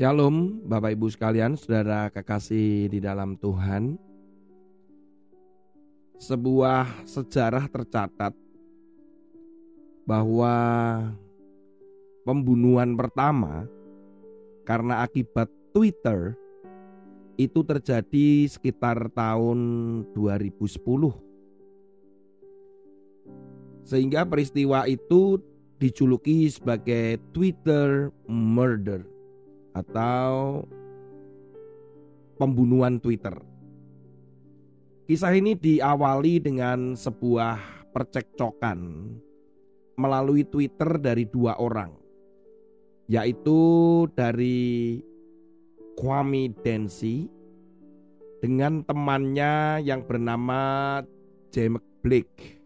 Shalom Bapak Ibu sekalian, saudara kekasih di dalam Tuhan. Sebuah sejarah tercatat bahwa pembunuhan pertama karena akibat Twitter itu terjadi sekitar tahun 2010. Sehingga peristiwa itu dijuluki sebagai Twitter murder atau pembunuhan Twitter. Kisah ini diawali dengan sebuah percekcokan melalui Twitter dari dua orang, yaitu dari Kwame Densi dengan temannya yang bernama James Blake.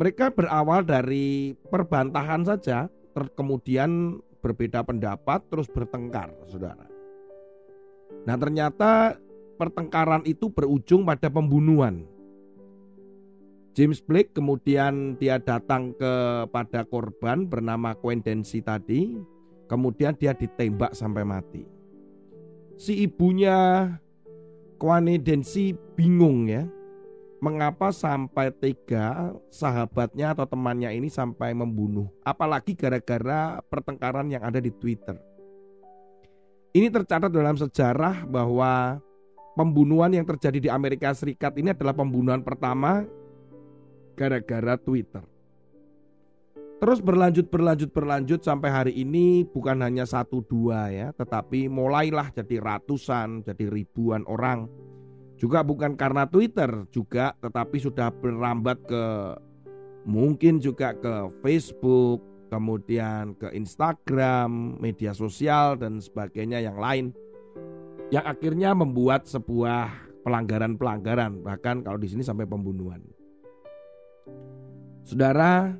Mereka berawal dari perbantahan saja, kemudian berbeda pendapat terus bertengkar, saudara. Nah ternyata pertengkaran itu berujung pada pembunuhan. James Blake kemudian dia datang kepada korban bernama Quendensi tadi, kemudian dia ditembak sampai mati. Si ibunya Quendensi bingung ya, mengapa sampai tega sahabatnya atau temannya ini sampai membunuh. Apalagi gara-gara pertengkaran yang ada di Twitter. Ini tercatat dalam sejarah bahwa pembunuhan yang terjadi di Amerika Serikat ini adalah pembunuhan pertama gara-gara Twitter. Terus berlanjut berlanjut berlanjut sampai hari ini bukan hanya satu dua ya, tetapi mulailah jadi ratusan, jadi ribuan orang juga bukan karena Twitter juga tetapi sudah berambat ke mungkin juga ke Facebook, kemudian ke Instagram, media sosial dan sebagainya yang lain. Yang akhirnya membuat sebuah pelanggaran-pelanggaran bahkan kalau di sini sampai pembunuhan. Saudara,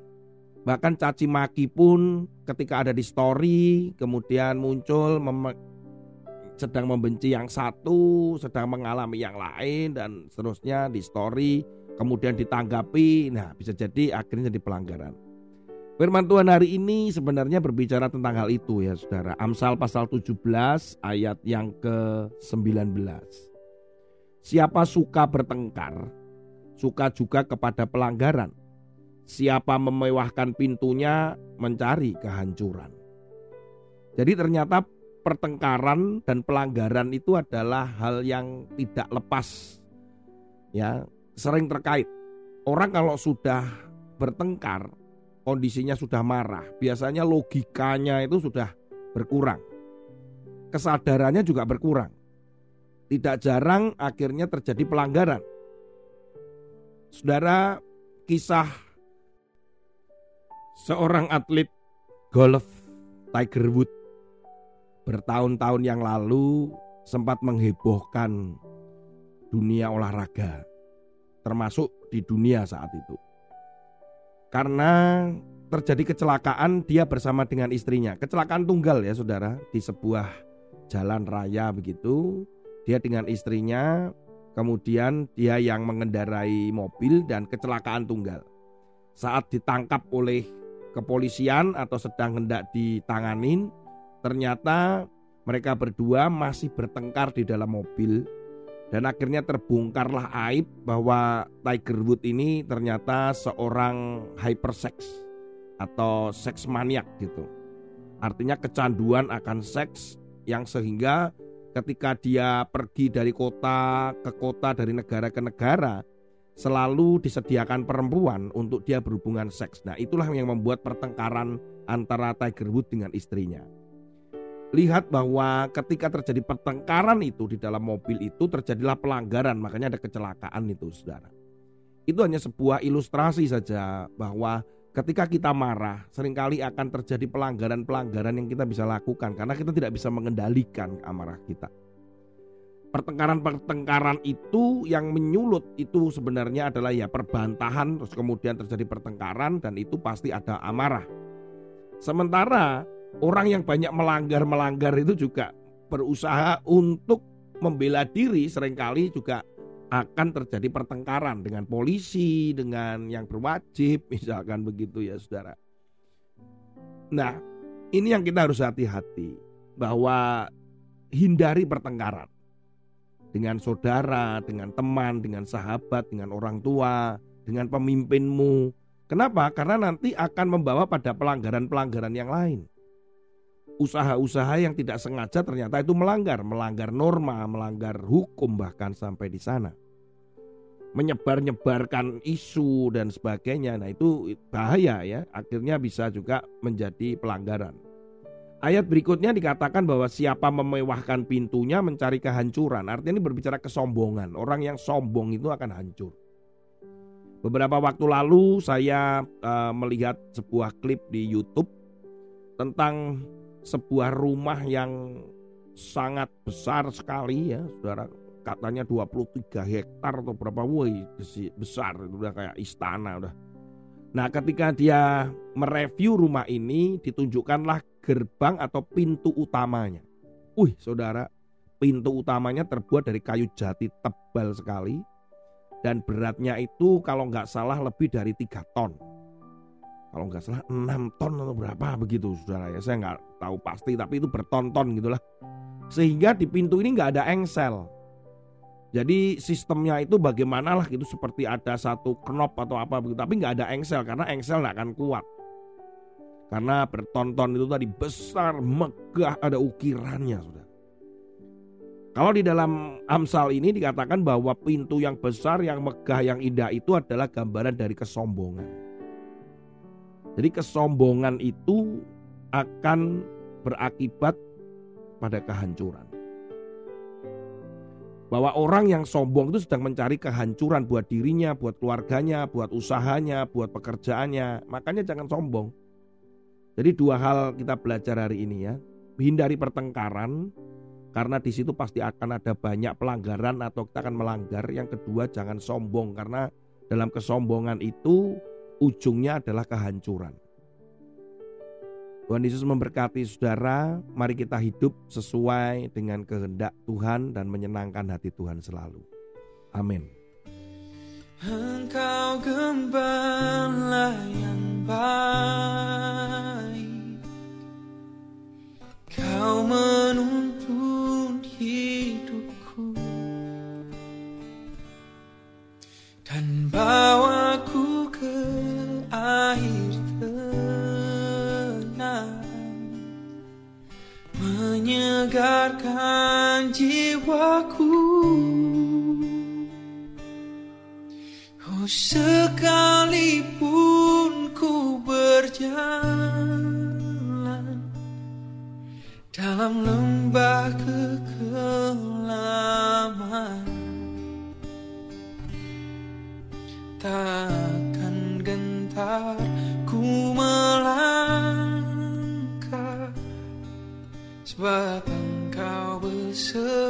bahkan caci maki pun ketika ada di story kemudian muncul sedang membenci yang satu, sedang mengalami yang lain dan seterusnya di story, kemudian ditanggapi, nah bisa jadi akhirnya jadi pelanggaran. Firman Tuhan hari ini sebenarnya berbicara tentang hal itu ya saudara. Amsal pasal 17 ayat yang ke-19. Siapa suka bertengkar, suka juga kepada pelanggaran. Siapa memewahkan pintunya mencari kehancuran. Jadi ternyata pertengkaran dan pelanggaran itu adalah hal yang tidak lepas ya sering terkait. Orang kalau sudah bertengkar kondisinya sudah marah biasanya logikanya itu sudah berkurang. Kesadarannya juga berkurang. Tidak jarang akhirnya terjadi pelanggaran. Saudara kisah seorang atlet golf Tiger Woods bertahun-tahun yang lalu sempat menghebohkan dunia olahraga, termasuk di dunia saat itu. Karena terjadi kecelakaan dia bersama dengan istrinya. Kecelakaan tunggal ya saudara di sebuah jalan raya begitu. Dia dengan istrinya, kemudian dia yang mengendarai mobil dan kecelakaan tunggal. Saat ditangkap oleh kepolisian atau sedang hendak ditanganin, Ternyata mereka berdua masih bertengkar di dalam mobil dan akhirnya terbongkarlah aib bahwa Tiger Wood ini ternyata seorang hypersex atau seks maniak gitu. Artinya kecanduan akan seks yang sehingga ketika dia pergi dari kota ke kota dari negara ke negara selalu disediakan perempuan untuk dia berhubungan seks. Nah, itulah yang membuat pertengkaran antara Tiger Wood dengan istrinya lihat bahwa ketika terjadi pertengkaran itu di dalam mobil itu terjadilah pelanggaran, makanya ada kecelakaan itu, Saudara. Itu hanya sebuah ilustrasi saja bahwa ketika kita marah, sering kali akan terjadi pelanggaran-pelanggaran yang kita bisa lakukan karena kita tidak bisa mengendalikan amarah kita. Pertengkaran-pertengkaran itu yang menyulut itu sebenarnya adalah ya perbantahan terus kemudian terjadi pertengkaran dan itu pasti ada amarah. Sementara orang yang banyak melanggar-melanggar itu juga berusaha untuk membela diri sering kali juga akan terjadi pertengkaran dengan polisi, dengan yang berwajib, misalkan begitu ya saudara. Nah, Ini yang kita harus hati-hati bahwa hindari pertengkaran dengan saudara, dengan teman, dengan sahabat, dengan orang tua, dengan pemimpinmu. Kenapa? Karena nanti akan membawa pada pelanggaran-pelanggaran yang lain. Usaha-usaha yang tidak sengaja ternyata itu melanggar, melanggar norma, melanggar hukum bahkan sampai di sana menyebar-nyebarkan isu dan sebagainya. Nah, itu bahaya ya. Akhirnya bisa juga menjadi pelanggaran. Ayat berikutnya dikatakan bahwa siapa memewahkan pintunya mencari kehancuran. Artinya ini berbicara kesombongan. Orang yang sombong itu akan hancur. Beberapa waktu lalu saya uh, melihat sebuah klip di YouTube tentang sebuah rumah yang sangat besar sekali ya, Saudara katanya 23 hektar atau berapa woi besar itu udah kayak istana udah. Nah, ketika dia mereview rumah ini ditunjukkanlah gerbang atau pintu utamanya. Wih, Saudara, pintu utamanya terbuat dari kayu jati tebal sekali dan beratnya itu kalau nggak salah lebih dari tiga ton. Kalau nggak salah 6 ton atau berapa begitu saudara ya. Saya nggak tahu pasti tapi itu berton-ton gitulah. Sehingga di pintu ini nggak ada engsel. Jadi sistemnya itu bagaimana lah gitu seperti ada satu knop atau apa begitu, tapi nggak ada engsel karena engsel nggak akan kuat. Karena bertonton itu tadi besar, megah, ada ukirannya sudah. Kalau di dalam Amsal ini dikatakan bahwa pintu yang besar, yang megah, yang indah itu adalah gambaran dari kesombongan. Jadi kesombongan itu akan berakibat pada kehancuran bahwa orang yang sombong itu sedang mencari kehancuran buat dirinya, buat keluarganya, buat usahanya, buat pekerjaannya. Makanya jangan sombong. Jadi dua hal kita belajar hari ini ya. Hindari pertengkaran karena di situ pasti akan ada banyak pelanggaran atau kita akan melanggar. Yang kedua jangan sombong karena dalam kesombongan itu ujungnya adalah kehancuran. Tuhan Yesus memberkati saudara, mari kita hidup sesuai dengan kehendak Tuhan dan menyenangkan hati Tuhan selalu. Amin. Engkau gembala berjalan Dalam lembah kekelaman. Takkan gentar ku melangkah Sebab engkau beserta